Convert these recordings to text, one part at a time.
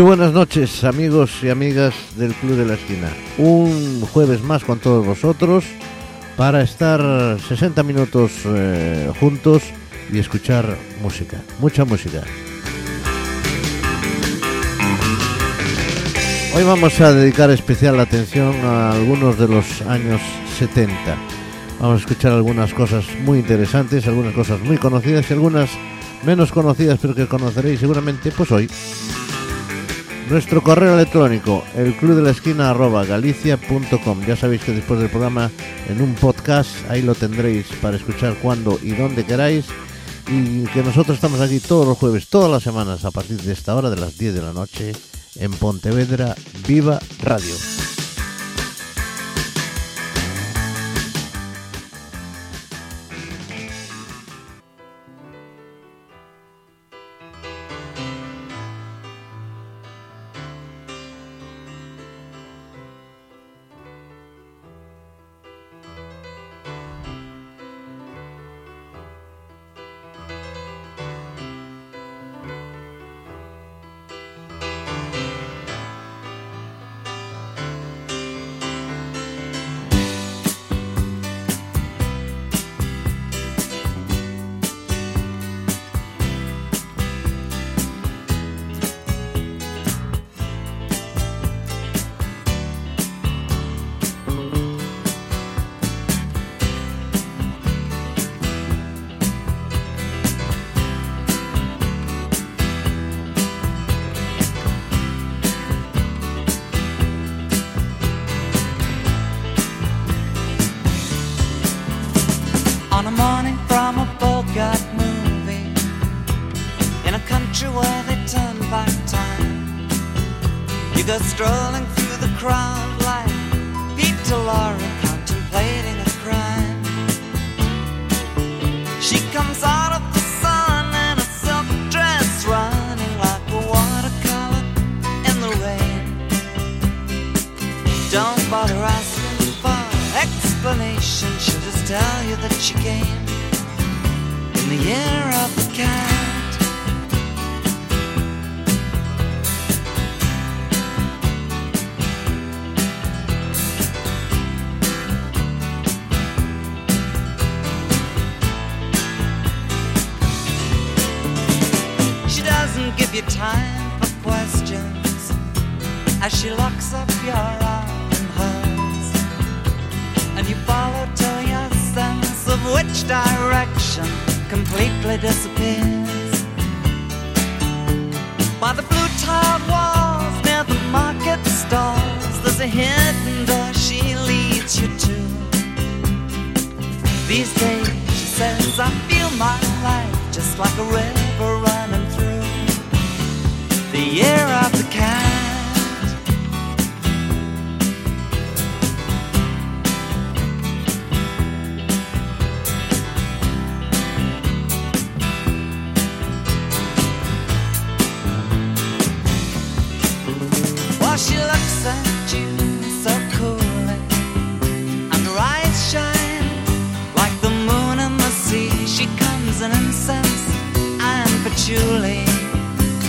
Muy buenas noches amigos y amigas del Club de la Esquina. Un jueves más con todos vosotros para estar 60 minutos eh, juntos y escuchar música, mucha música. Hoy vamos a dedicar especial atención a algunos de los años 70. Vamos a escuchar algunas cosas muy interesantes, algunas cosas muy conocidas y algunas menos conocidas pero que conoceréis seguramente pues hoy. Nuestro correo electrónico, el club de la esquina arroba galicia.com. Ya sabéis que después del programa en un podcast, ahí lo tendréis para escuchar cuando y donde queráis. Y que nosotros estamos aquí todos los jueves, todas las semanas, a partir de esta hora de las 10 de la noche, en Pontevedra Viva Radio. Patchouli.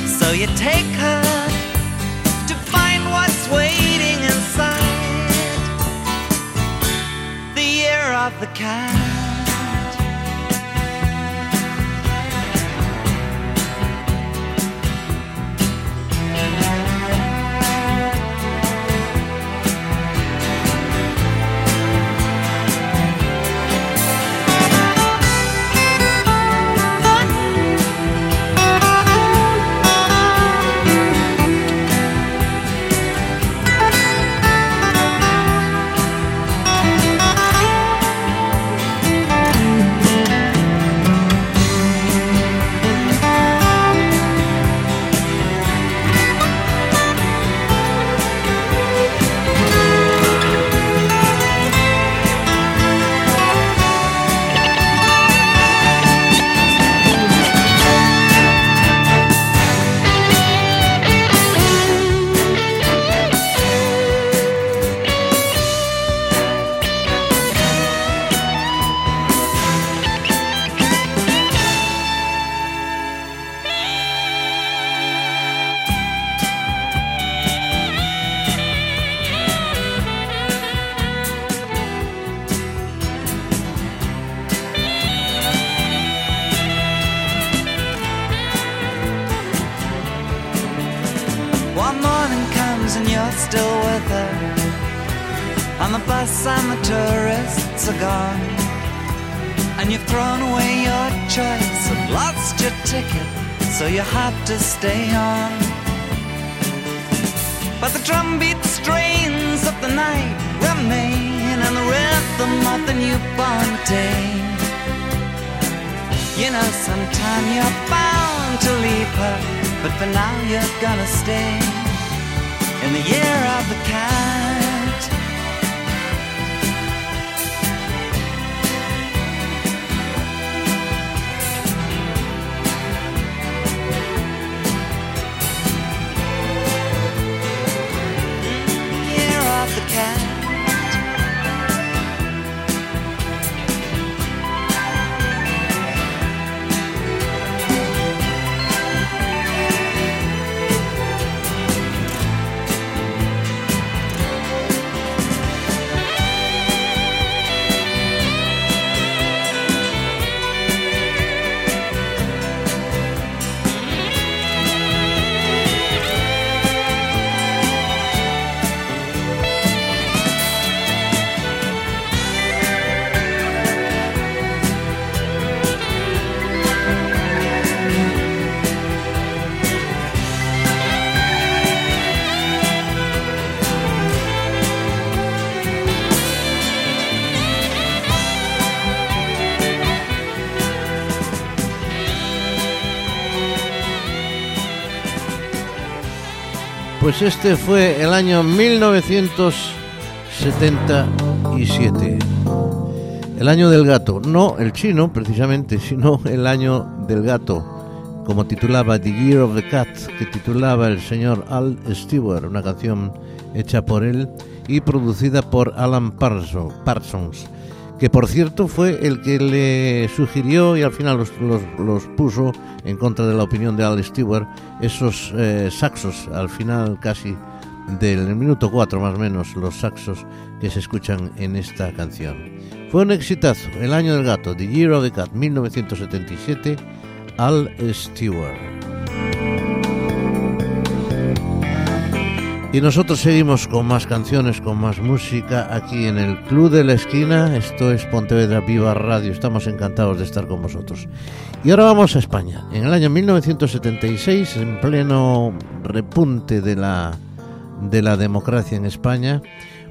So you take her to find what's waiting inside the year of the cat. Her, but for now you're gonna stay in the year of the cat. Year of the cat. Pues este fue el año 1977. El año del gato. No el chino, precisamente, sino el año del gato. Como titulaba The Year of the Cat, que titulaba el señor Al Stewart, una canción hecha por él y producida por Alan Parso- Parsons, que por cierto fue el que le sugirió y al final los, los- puso en contra de la opinión de Al Stewart esos eh, saxos al final casi del minuto 4 más o menos los saxos que se escuchan en esta canción. Fue un exitazo, el año del gato, The Year of the Cat, 1977, Al Stewart. Y nosotros seguimos con más canciones, con más música aquí en el Club de la Esquina. Esto es Pontevedra Viva Radio. Estamos encantados de estar con vosotros. Y ahora vamos a España. En el año 1976, en pleno repunte de la, de la democracia en España,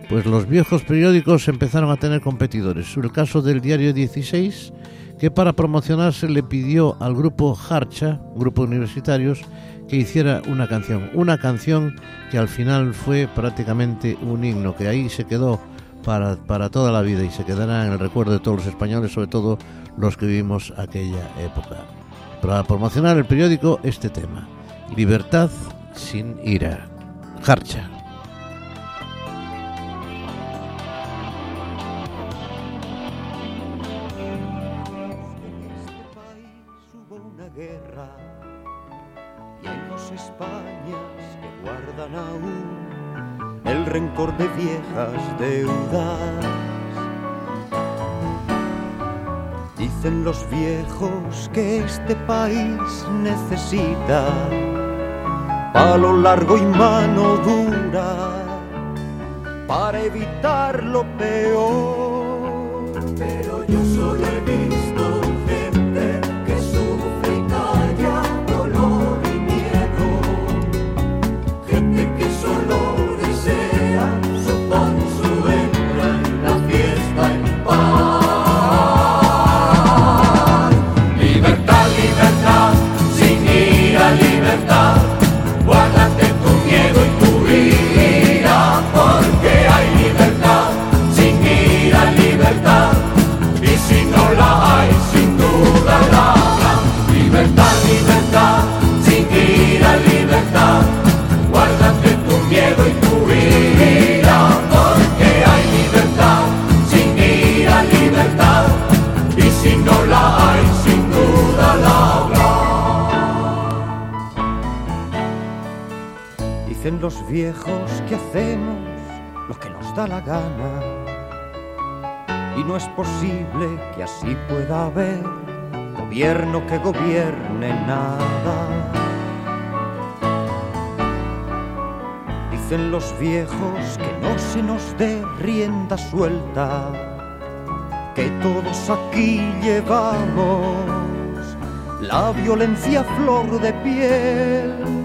pues los viejos periódicos empezaron a tener competidores. El caso del diario 16, que para promocionarse le pidió al grupo Harcha, grupo de universitarios, que hiciera una canción. Una canción que al final fue prácticamente un himno, que ahí se quedó para, para toda la vida y se quedará en el recuerdo de todos los españoles, sobre todo los que vivimos aquella época. Para promocionar el periódico, este tema. Libertad sin ira. Harcha. Rencor de viejas deudas. Dicen los viejos que este país necesita palo largo y mano dura para evitar lo peor. Pero yo solo he visto viejos que hacemos lo que nos da la gana. Y no es posible que así pueda haber gobierno que gobierne nada. Dicen los viejos que no se nos dé rienda suelta, que todos aquí llevamos la violencia flor de piel.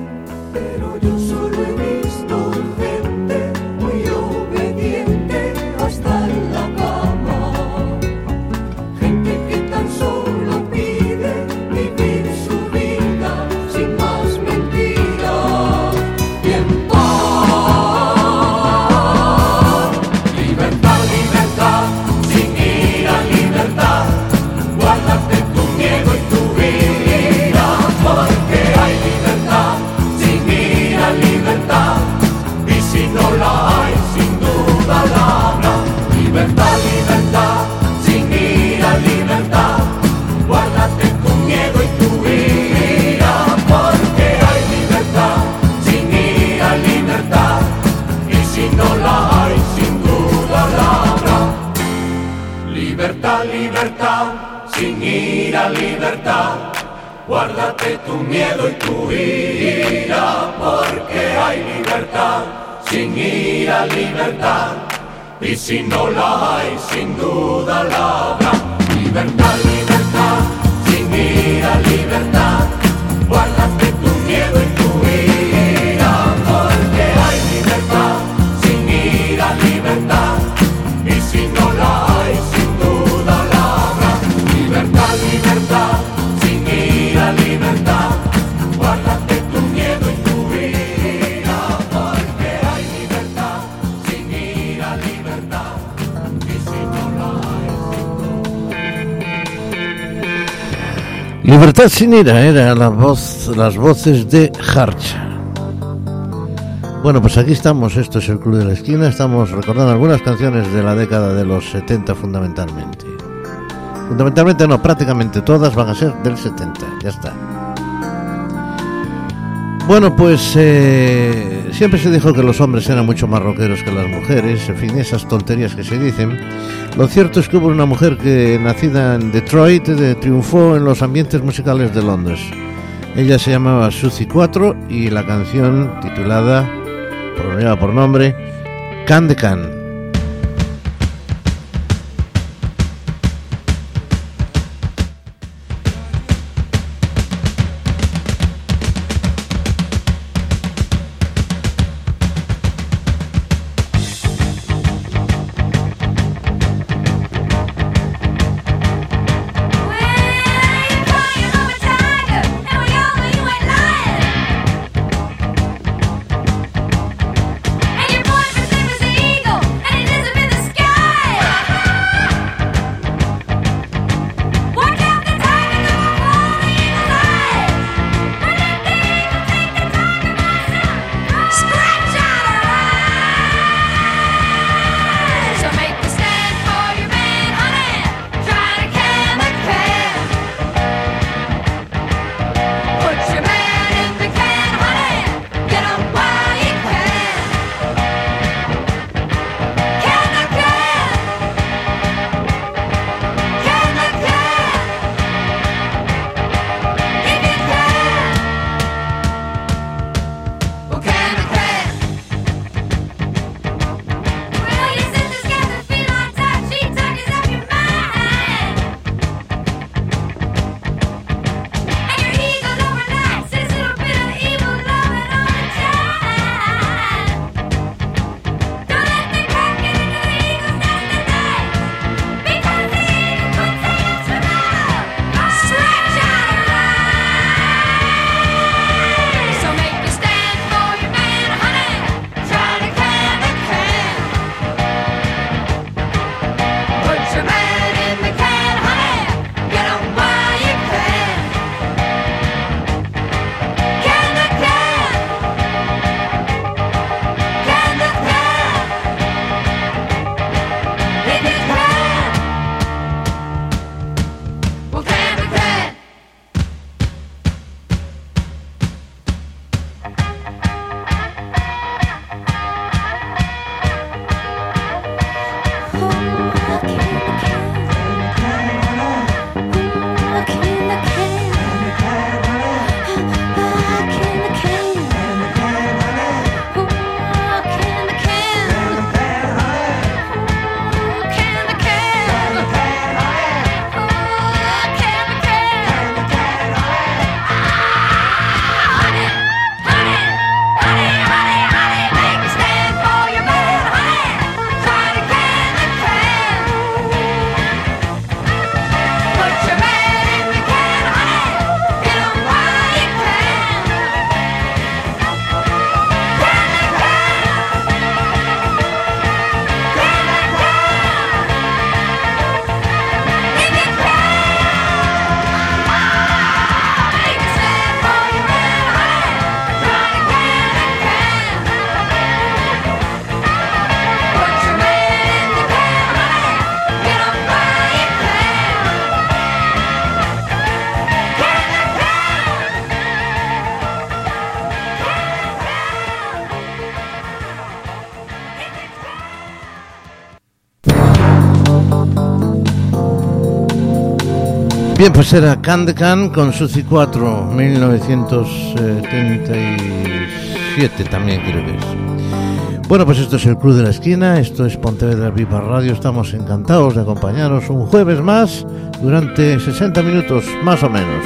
Libertad. Guárdate tu miedo y tu ira, porque hay libertad, sin ira, libertad. Y si no la hay, sin duda la habrá. Libertad, libertad, sin ira, libertad. Libertad sin ira era la voz, las voces de Harch. Bueno, pues aquí estamos, esto es el Club de la Esquina, estamos recordando algunas canciones de la década de los 70 fundamentalmente. Fundamentalmente no, prácticamente todas van a ser del 70, ya está. Bueno, pues eh, siempre se dijo que los hombres eran mucho más rockeros que las mujeres, en fin, esas tonterías que se dicen. Lo cierto es que hubo una mujer que, nacida en Detroit, de- triunfó en los ambientes musicales de Londres. Ella se llamaba Suzy 4 y la canción titulada, por, por nombre, Can de Can. Bien, pues era Can de Can con Suzy 4, 1977 también creo que es. Bueno, pues esto es el Club de la Esquina, esto es Pontevedra Viva Radio, estamos encantados de acompañaros un jueves más durante 60 minutos más o menos.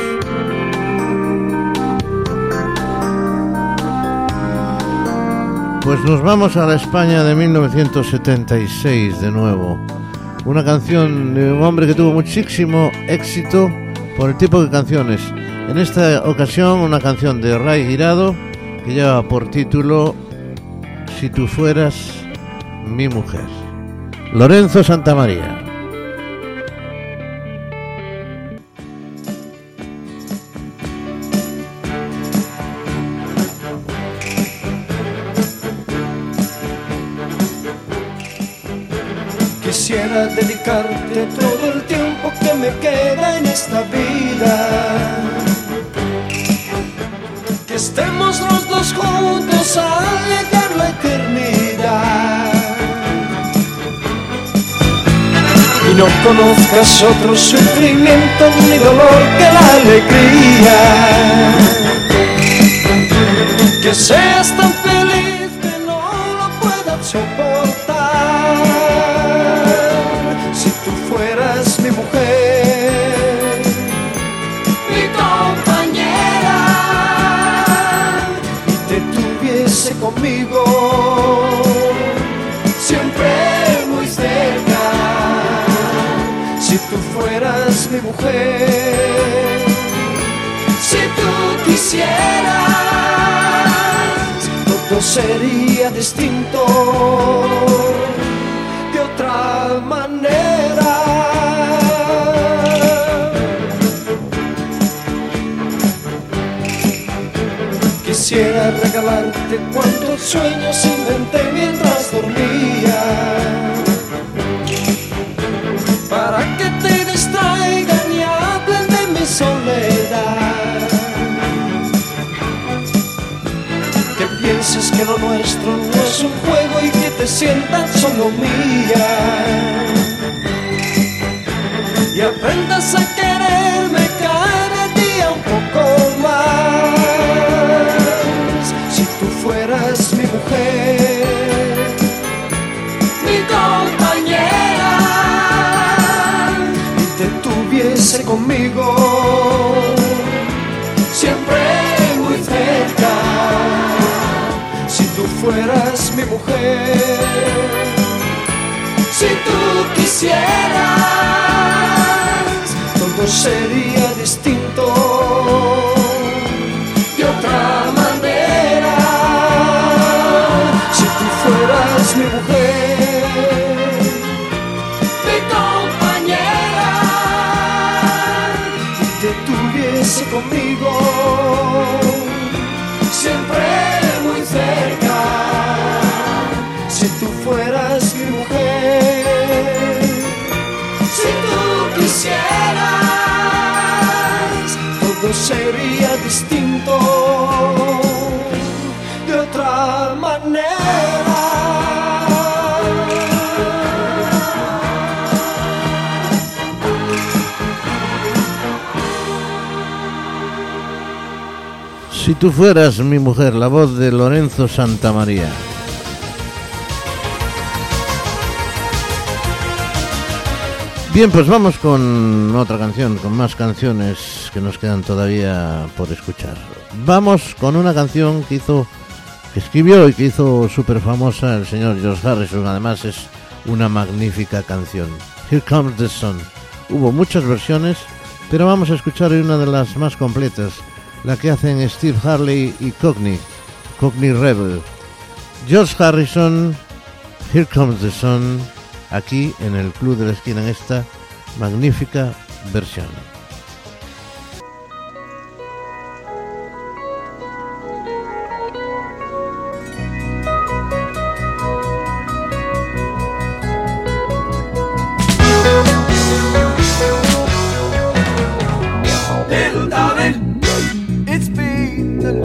Pues nos vamos a la España de 1976 de nuevo. Una canción de un hombre que tuvo muchísimo éxito por el tipo de canciones. En esta ocasión una canción de Ray Girado que lleva por título Si tú fueras mi mujer. Lorenzo Santamaría. Conozcas otro sufrimiento ni dolor que la alegría. Que seas tan feliz que no lo puedas soportar. Quisieras, todo sería distinto de otra manera. Quisiera regalarte cuantos sueños inventé mientras dormía. Pienses que lo nuestro no es un juego y que te sientas solo mía. Y aprendas a quererme cada día un poco más. Si tú fueras mi mujer, mi compañera, y te tuviese conmigo, siempre tú fueras mi mujer, si tú quisieras, todo sería distinto. De otra manera. Si tú fueras mi mujer, mi compañera, y te tuviese conmigo, fueras mi mujer, si tú quisieras, todo sería distinto de otra manera. Si tú fueras mi mujer, la voz de Lorenzo Santamaría. Bien, pues vamos con otra canción, con más canciones que nos quedan todavía por escuchar. Vamos con una canción que hizo, que escribió y que hizo súper famosa el señor George Harrison. Además es una magnífica canción. Here Comes the Sun. Hubo muchas versiones, pero vamos a escuchar una de las más completas, la que hacen Steve Harley y Cockney, Cockney Rebel. George Harrison, Here Comes the Sun, aquí en el Club de la Esquina en esta magnífica versión.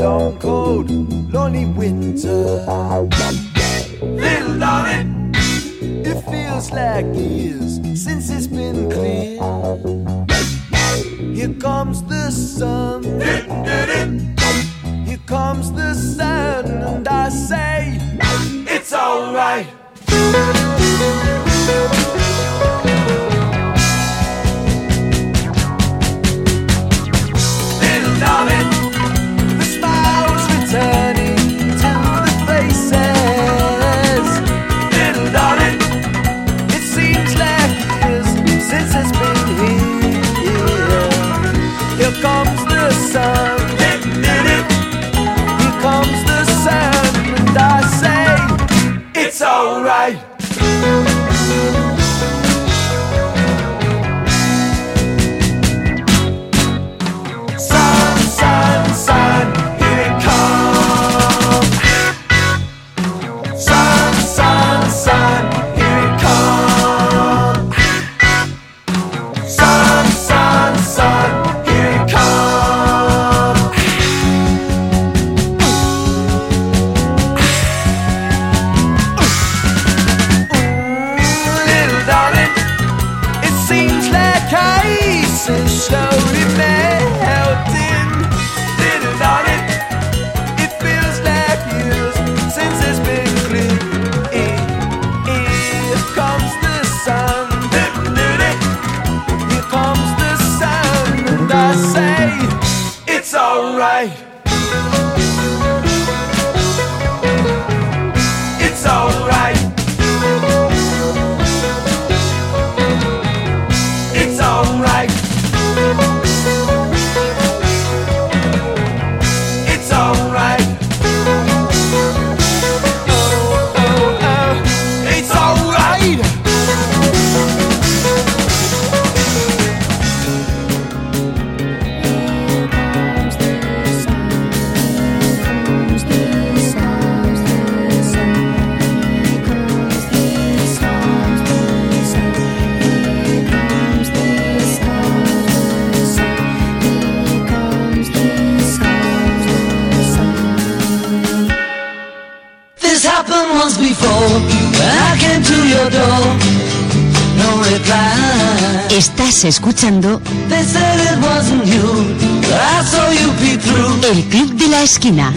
Long, cold, lonely winter. Little darling, feels like years since it's been clear. Here comes the sun. Here comes the sun, and I say, It's alright. Little darling, the smile's returning peek through El Club de la Esquina.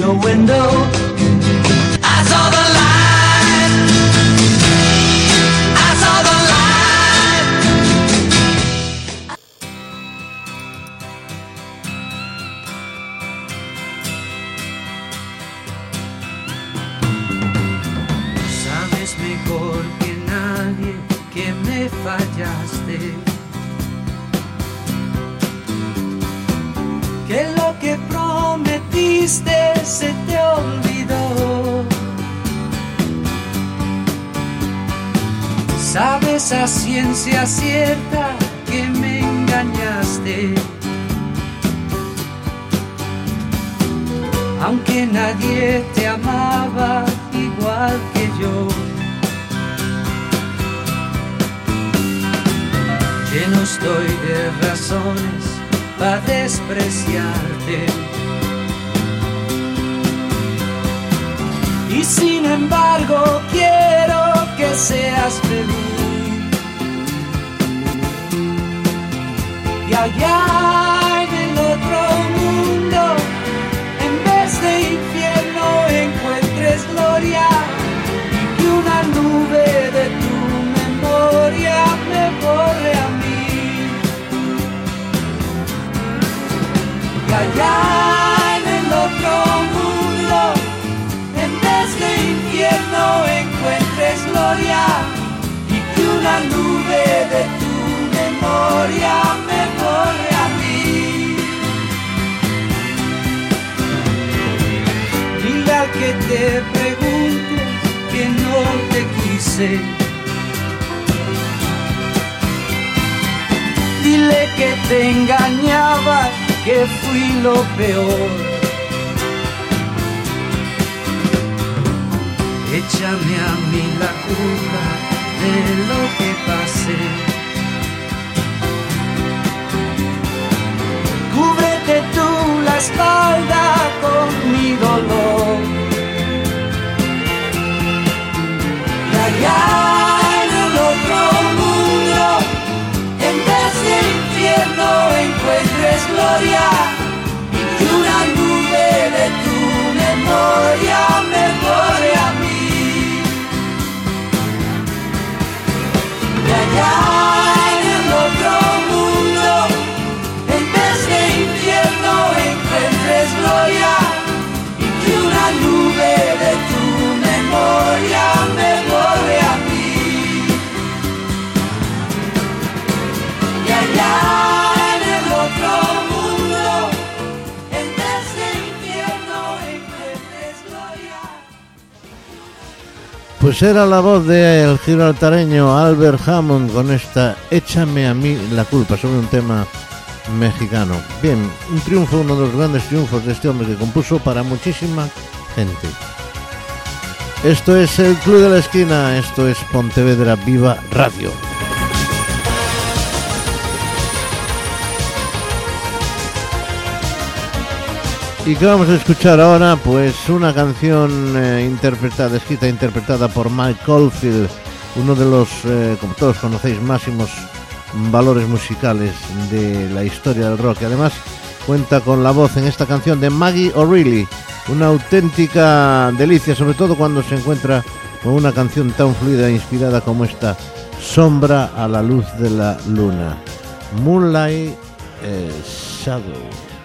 Ciencia cierta que me engañaste. Aunque nadie te amaba igual que yo. Lleno estoy de razones para despreciarte. Y sin embargo quiero que seas feliz. Allá en el otro mundo, en vez de infierno encuentres gloria y que una nube de tu memoria me borre a mí. Y allá en el otro mundo, en vez de infierno encuentres gloria y que una nube de tu memoria me borre a mí. Dile al que te pregunte que no te quise. Dile que te engañaba, que fui lo peor. Échame a mí la culpa de lo que pasé. Cúbrete tú la espalda con mi dolor. Y allá en el otro mundo, en vez de infierno, encuentres gloria. Y una nube de tu memoria me borre a mí. y que una nube de tu memoria me borre a ti. Y allá en el otro mundo, en ese infierno en gloria. Pues era la voz del gibraltareño Albert Hammond con esta Échame a mí la culpa sobre un tema mexicano. Bien, un triunfo, uno de los grandes triunfos de este hombre que compuso para muchísima gente. Esto es el Club de la Esquina, esto es Pontevedra Viva Radio. ¿Y qué vamos a escuchar ahora? Pues una canción eh, interpretada, escrita e interpretada por Mike Caulfield, uno de los, eh, como todos conocéis, máximos valores musicales de la historia del rock. Además cuenta con la voz en esta canción de Maggie O'Reilly, una auténtica delicia, sobre todo cuando se encuentra con una canción tan fluida e inspirada como esta, Sombra a la luz de la luna. Moonlight eh, Shadow.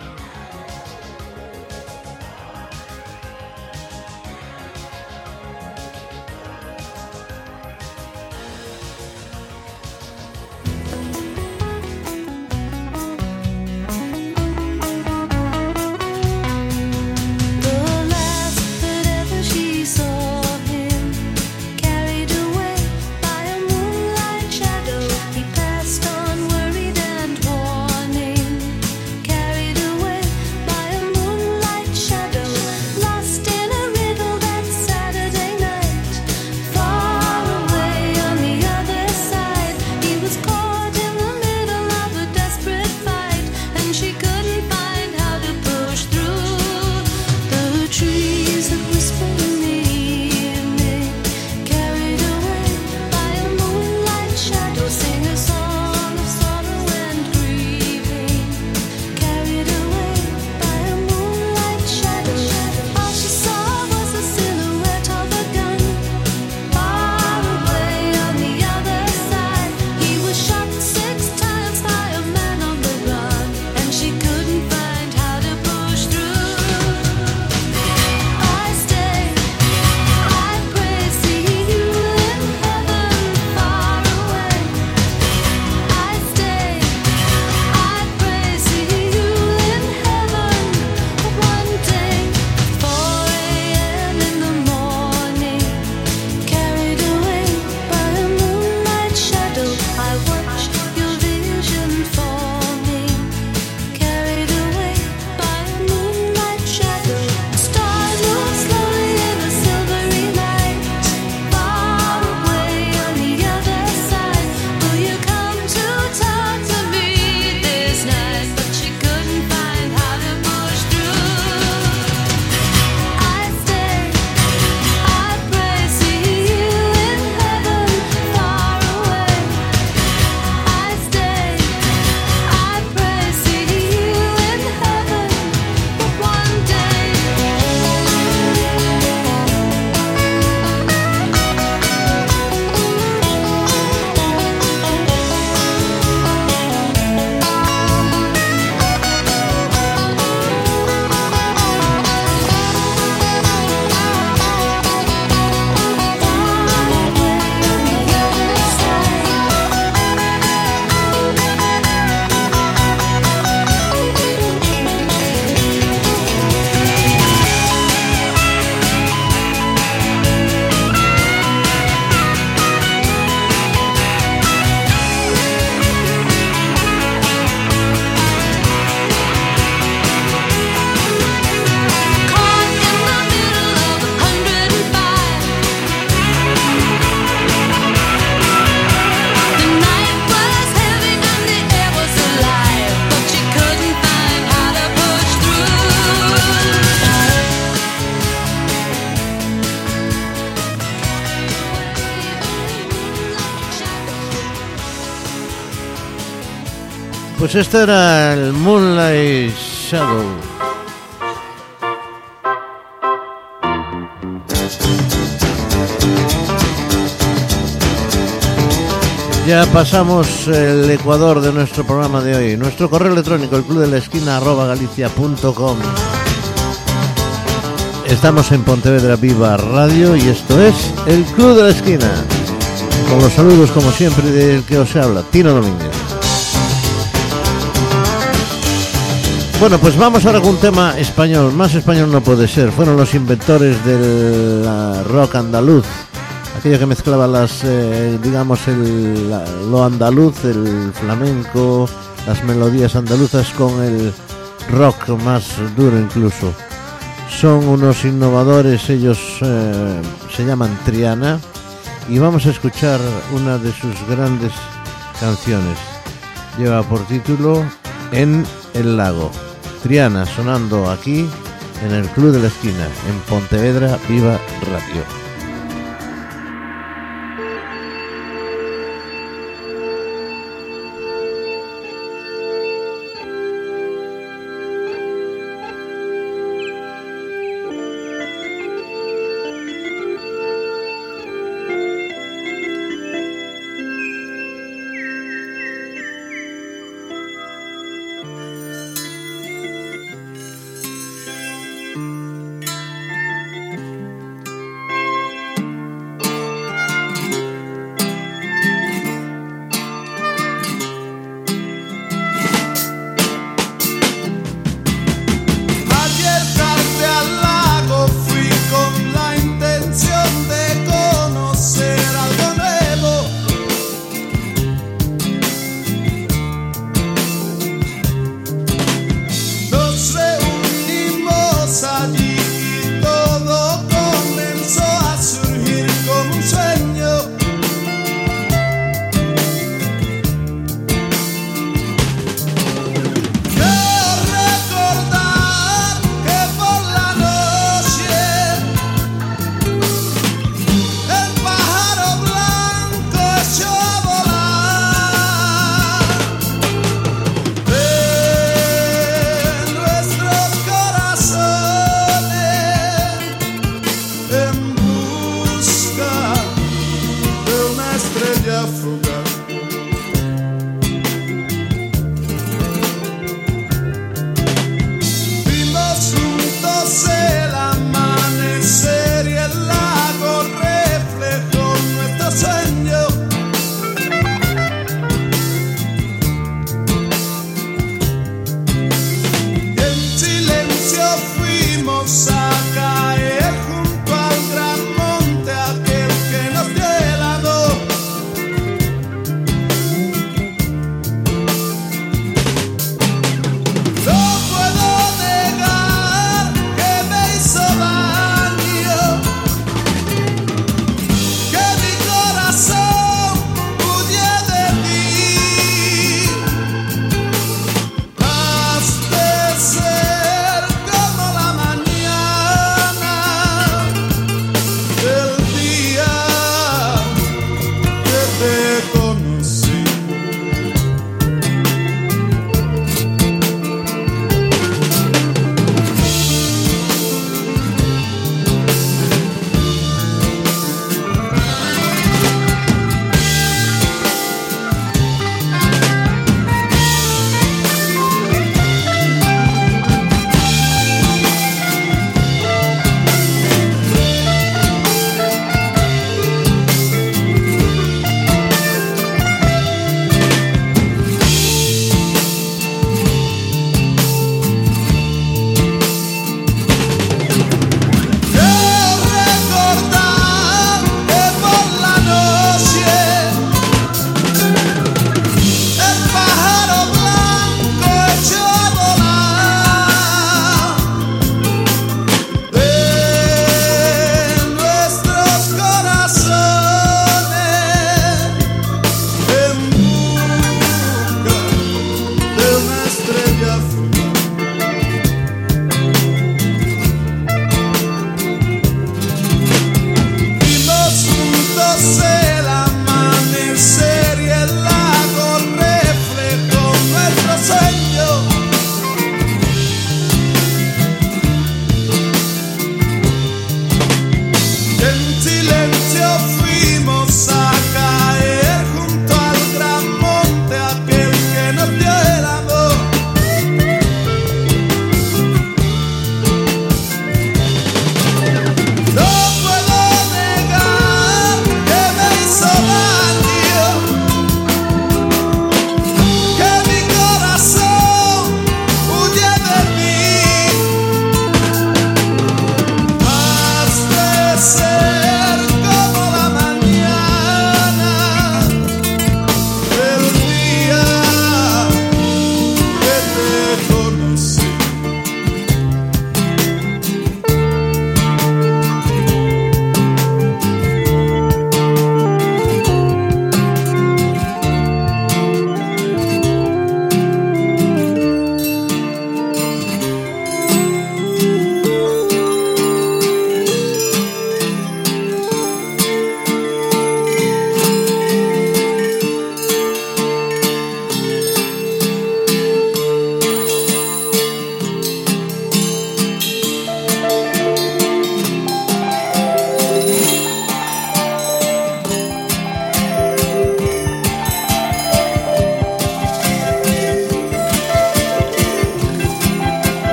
Pues este era el Moonlight Shadow. Ya pasamos el ecuador de nuestro programa de hoy. Nuestro correo electrónico, el club de la esquina galicia.com. Estamos en Pontevedra Viva Radio y esto es el Club de la Esquina. Con los saludos, como siempre, del que os habla, Tino Domínguez. Bueno, pues vamos ahora con un tema español. Más español no puede ser. Fueron los inventores del rock andaluz. aquello que mezclaba las, eh, digamos, el, lo andaluz, el flamenco, las melodías andaluzas con el rock más duro incluso. Son unos innovadores, ellos eh, se llaman Triana y vamos a escuchar una de sus grandes canciones. Lleva por título En el lago. Triana sonando aquí en el Club de la Esquina, en Pontevedra Viva Radio.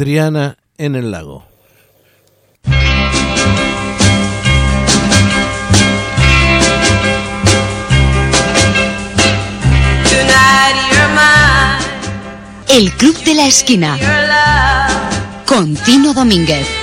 Triana en el lago. El Club de la Esquina your love. con Tino Domínguez.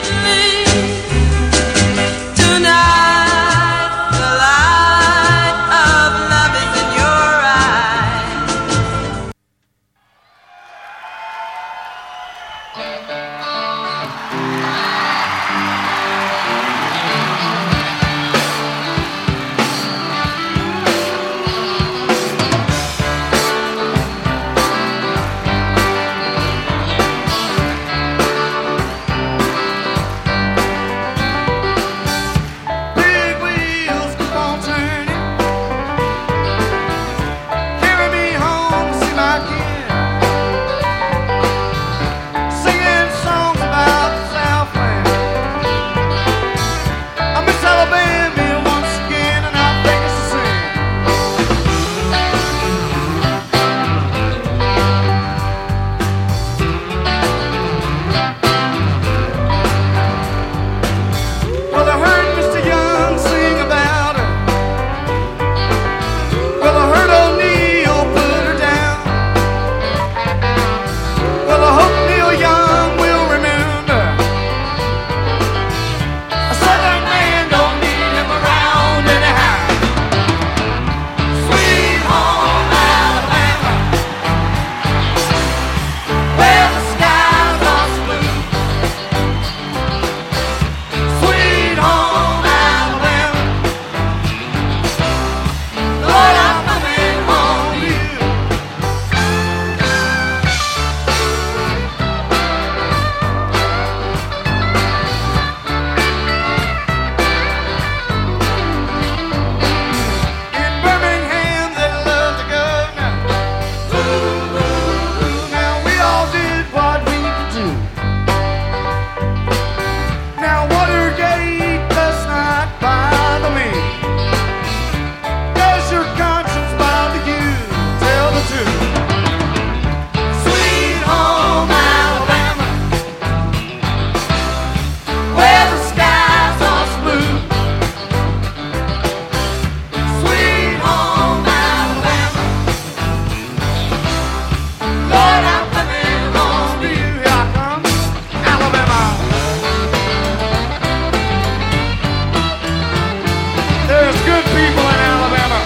there's good people in Alabama.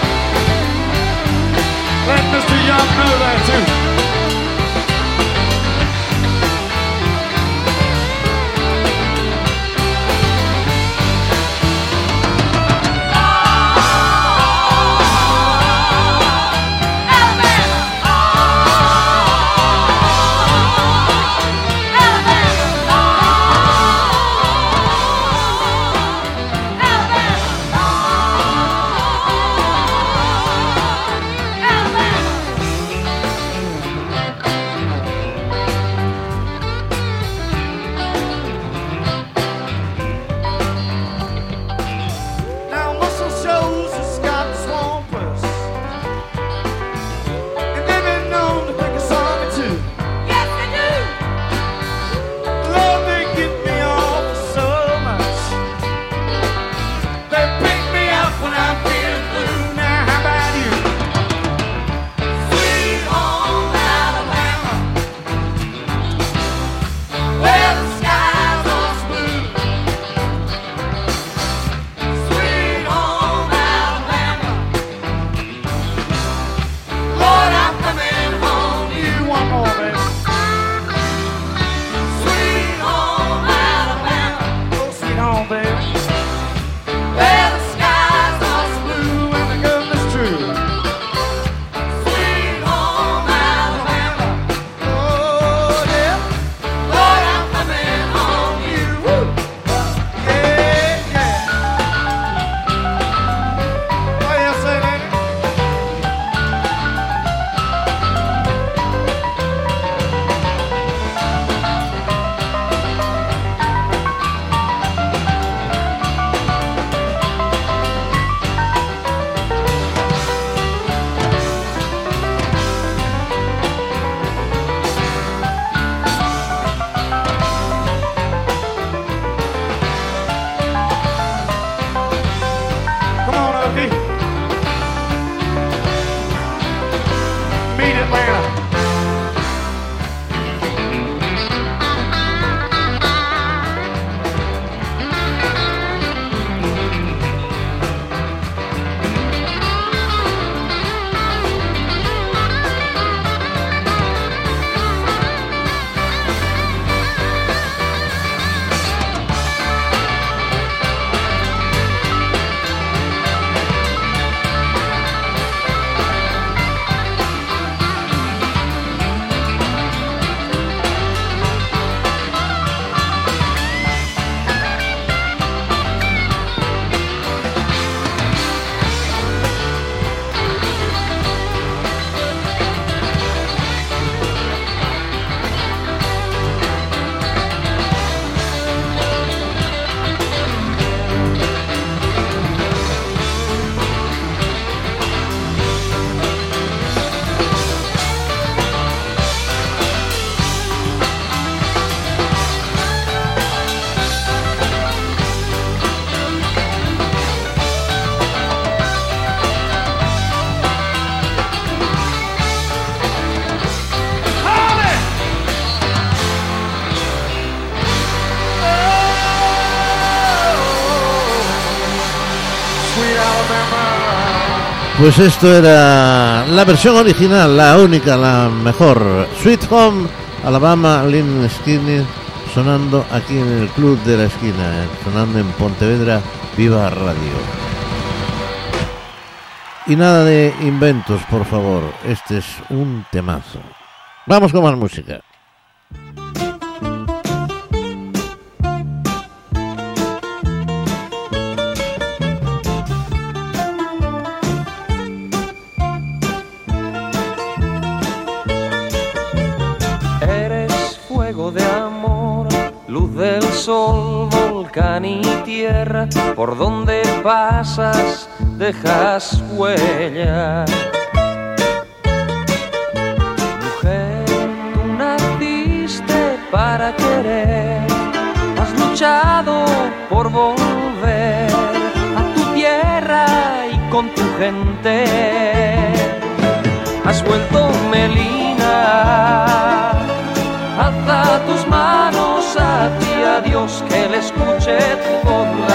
Let Mr. Young know that too. Pues esto era la versión original, la única, la mejor. Sweet Home, Alabama, Lynn Skinner, sonando aquí en el Club de la Esquina, eh, sonando en Pontevedra, Viva Radio. Y nada de inventos, por favor, este es un temazo. Vamos con más música. Por donde pasas dejas huella. Mujer, tú naciste para querer, has luchado por volver a tu tierra y con tu gente. Has vuelto Melina, alza tus Dios que le escuche tu voz.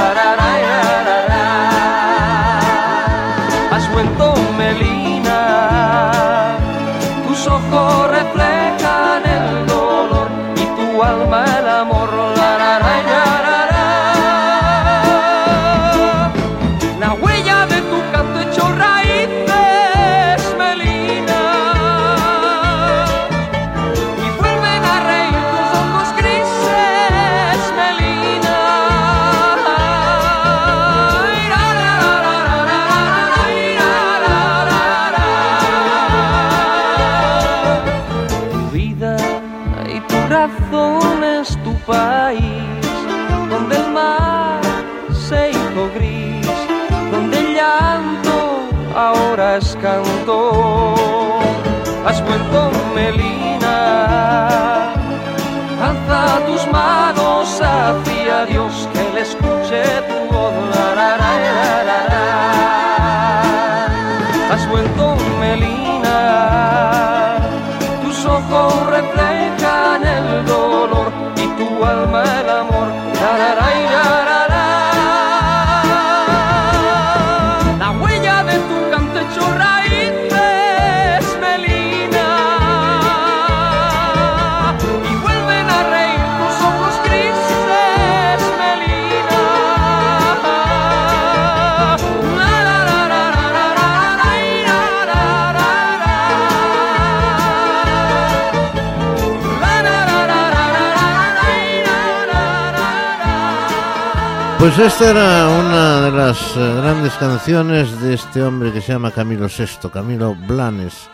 Pues esta era una de las eh, grandes canciones de este hombre que se llama Camilo VI, Camilo Blanes.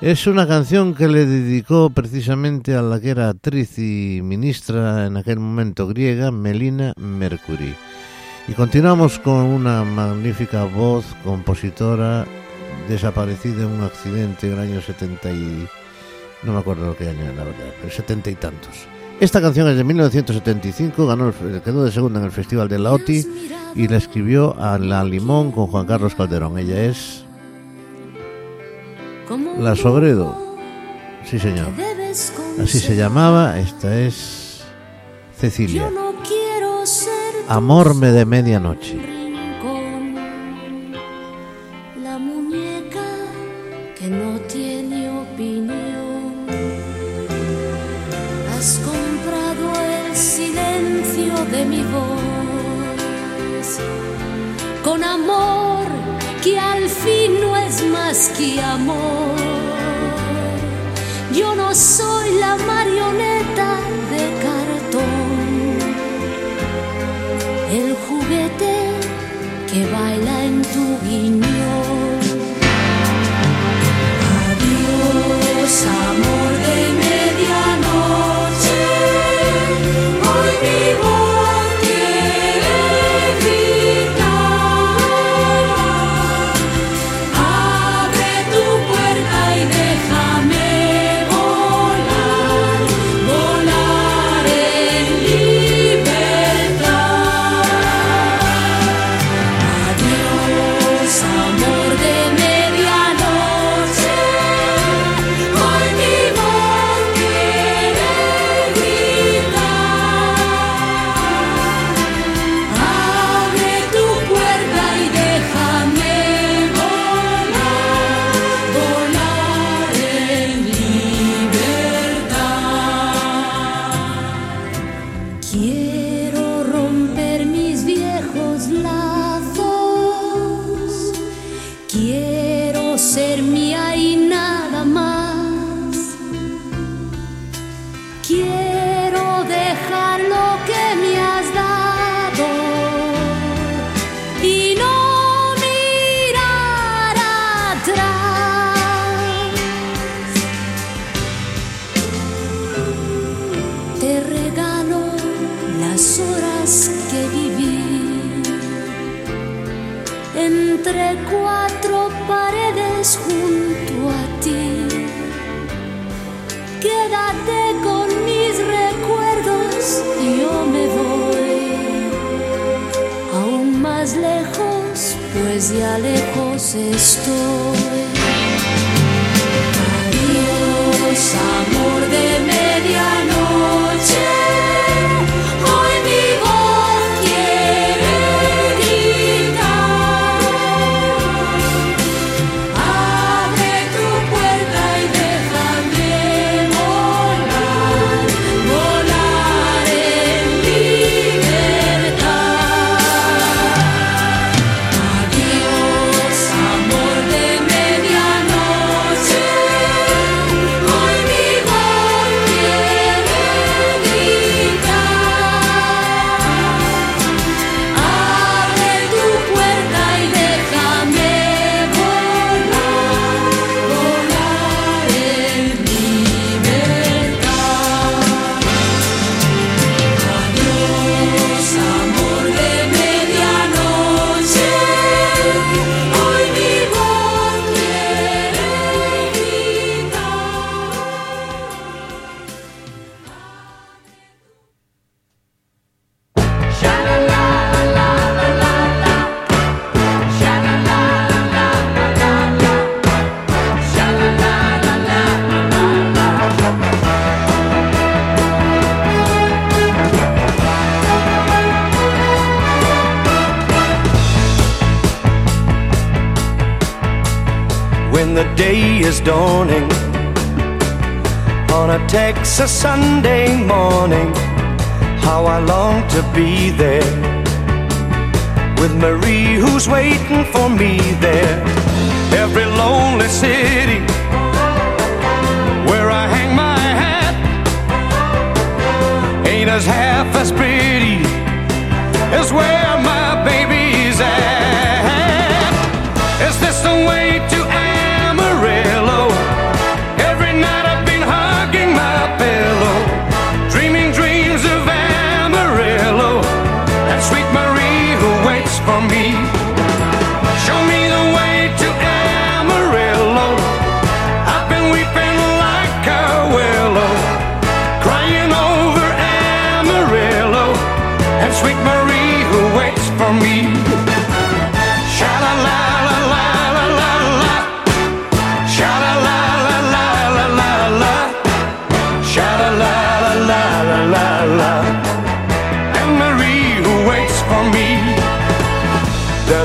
Es una canción que le dedicó precisamente a la que era actriz y ministra en aquel momento griega, Melina Mercury. Y continuamos con una magnífica voz, compositora, desaparecida en un accidente en el año 70 y... no me acuerdo qué año, la verdad, pero 70 y tantos. Esta canción es de 1975, ganó, el- quedó de segunda en el Festival de la OTI y la escribió a La Limón con Juan Carlos Calderón. Ella es La Sobredo. Sí, señor. Así se llamaba. Esta es Cecilia. Tu Amorme de medianoche. Que amor. Yo no soy la marioneta de cartón el juguete que baila en tu guiñón. a Sunday.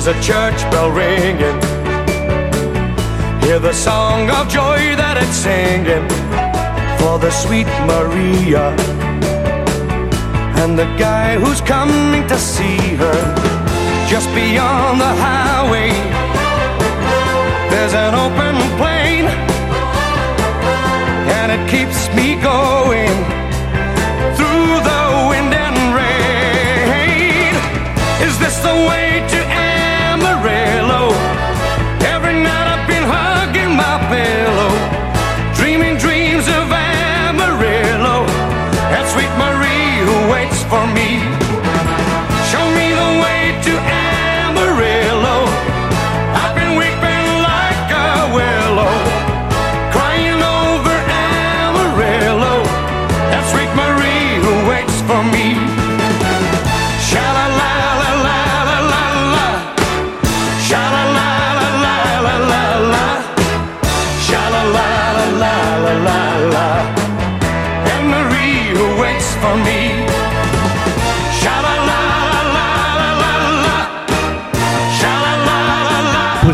There's a church bell ringing. Hear the song of joy that it's singing for the sweet Maria and the guy who's coming to see her just beyond the highway. There's an open plain and it keeps me going.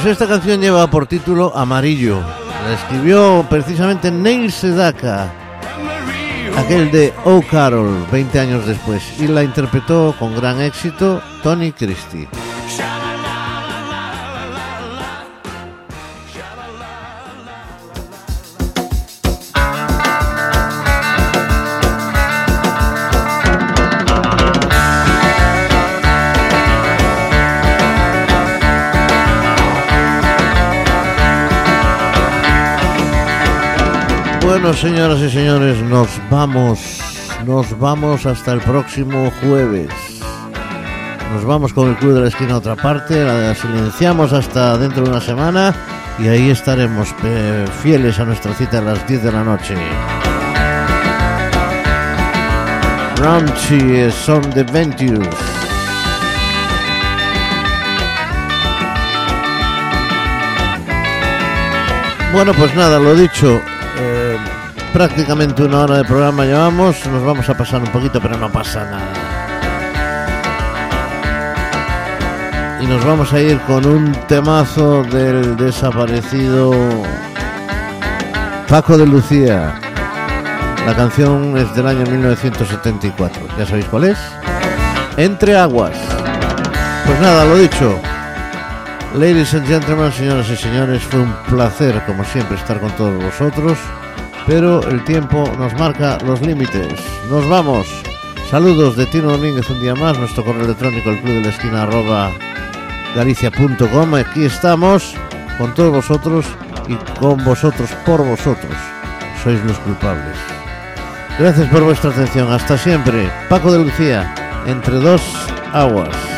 Pues esta canción lleva por título Amarillo. La escribió precisamente Neil Sedaka, aquel de Oh Carol, 20 años después, y la interpretó con gran éxito Tony Christie. Bueno, señoras y señores, nos vamos. Nos vamos hasta el próximo jueves. Nos vamos con el Club de la Esquina a otra parte, la silenciamos hasta dentro de una semana y ahí estaremos eh, fieles a nuestra cita a las 10 de la noche. Raunchy es on the Ventures. Bueno, pues nada, lo dicho, prácticamente una hora de programa llevamos, nos vamos a pasar un poquito, pero no pasa nada. Y nos vamos a ir con un temazo del desaparecido Paco de Lucía. La canción es del año 1974. ¿Ya sabéis cuál es? Entre aguas. Pues nada, lo dicho. Ladies and gentlemen, señoras y señores, fue un placer, como siempre, estar con todos vosotros. Pero el tiempo nos marca los límites. Nos vamos. Saludos de Tino Domínguez un día más, nuestro correo electrónico, el club de la esquina arroba galicia.com. Aquí estamos con todos vosotros y con vosotros, por vosotros. Sois los culpables. Gracias por vuestra atención. Hasta siempre. Paco de Lucía, entre dos aguas.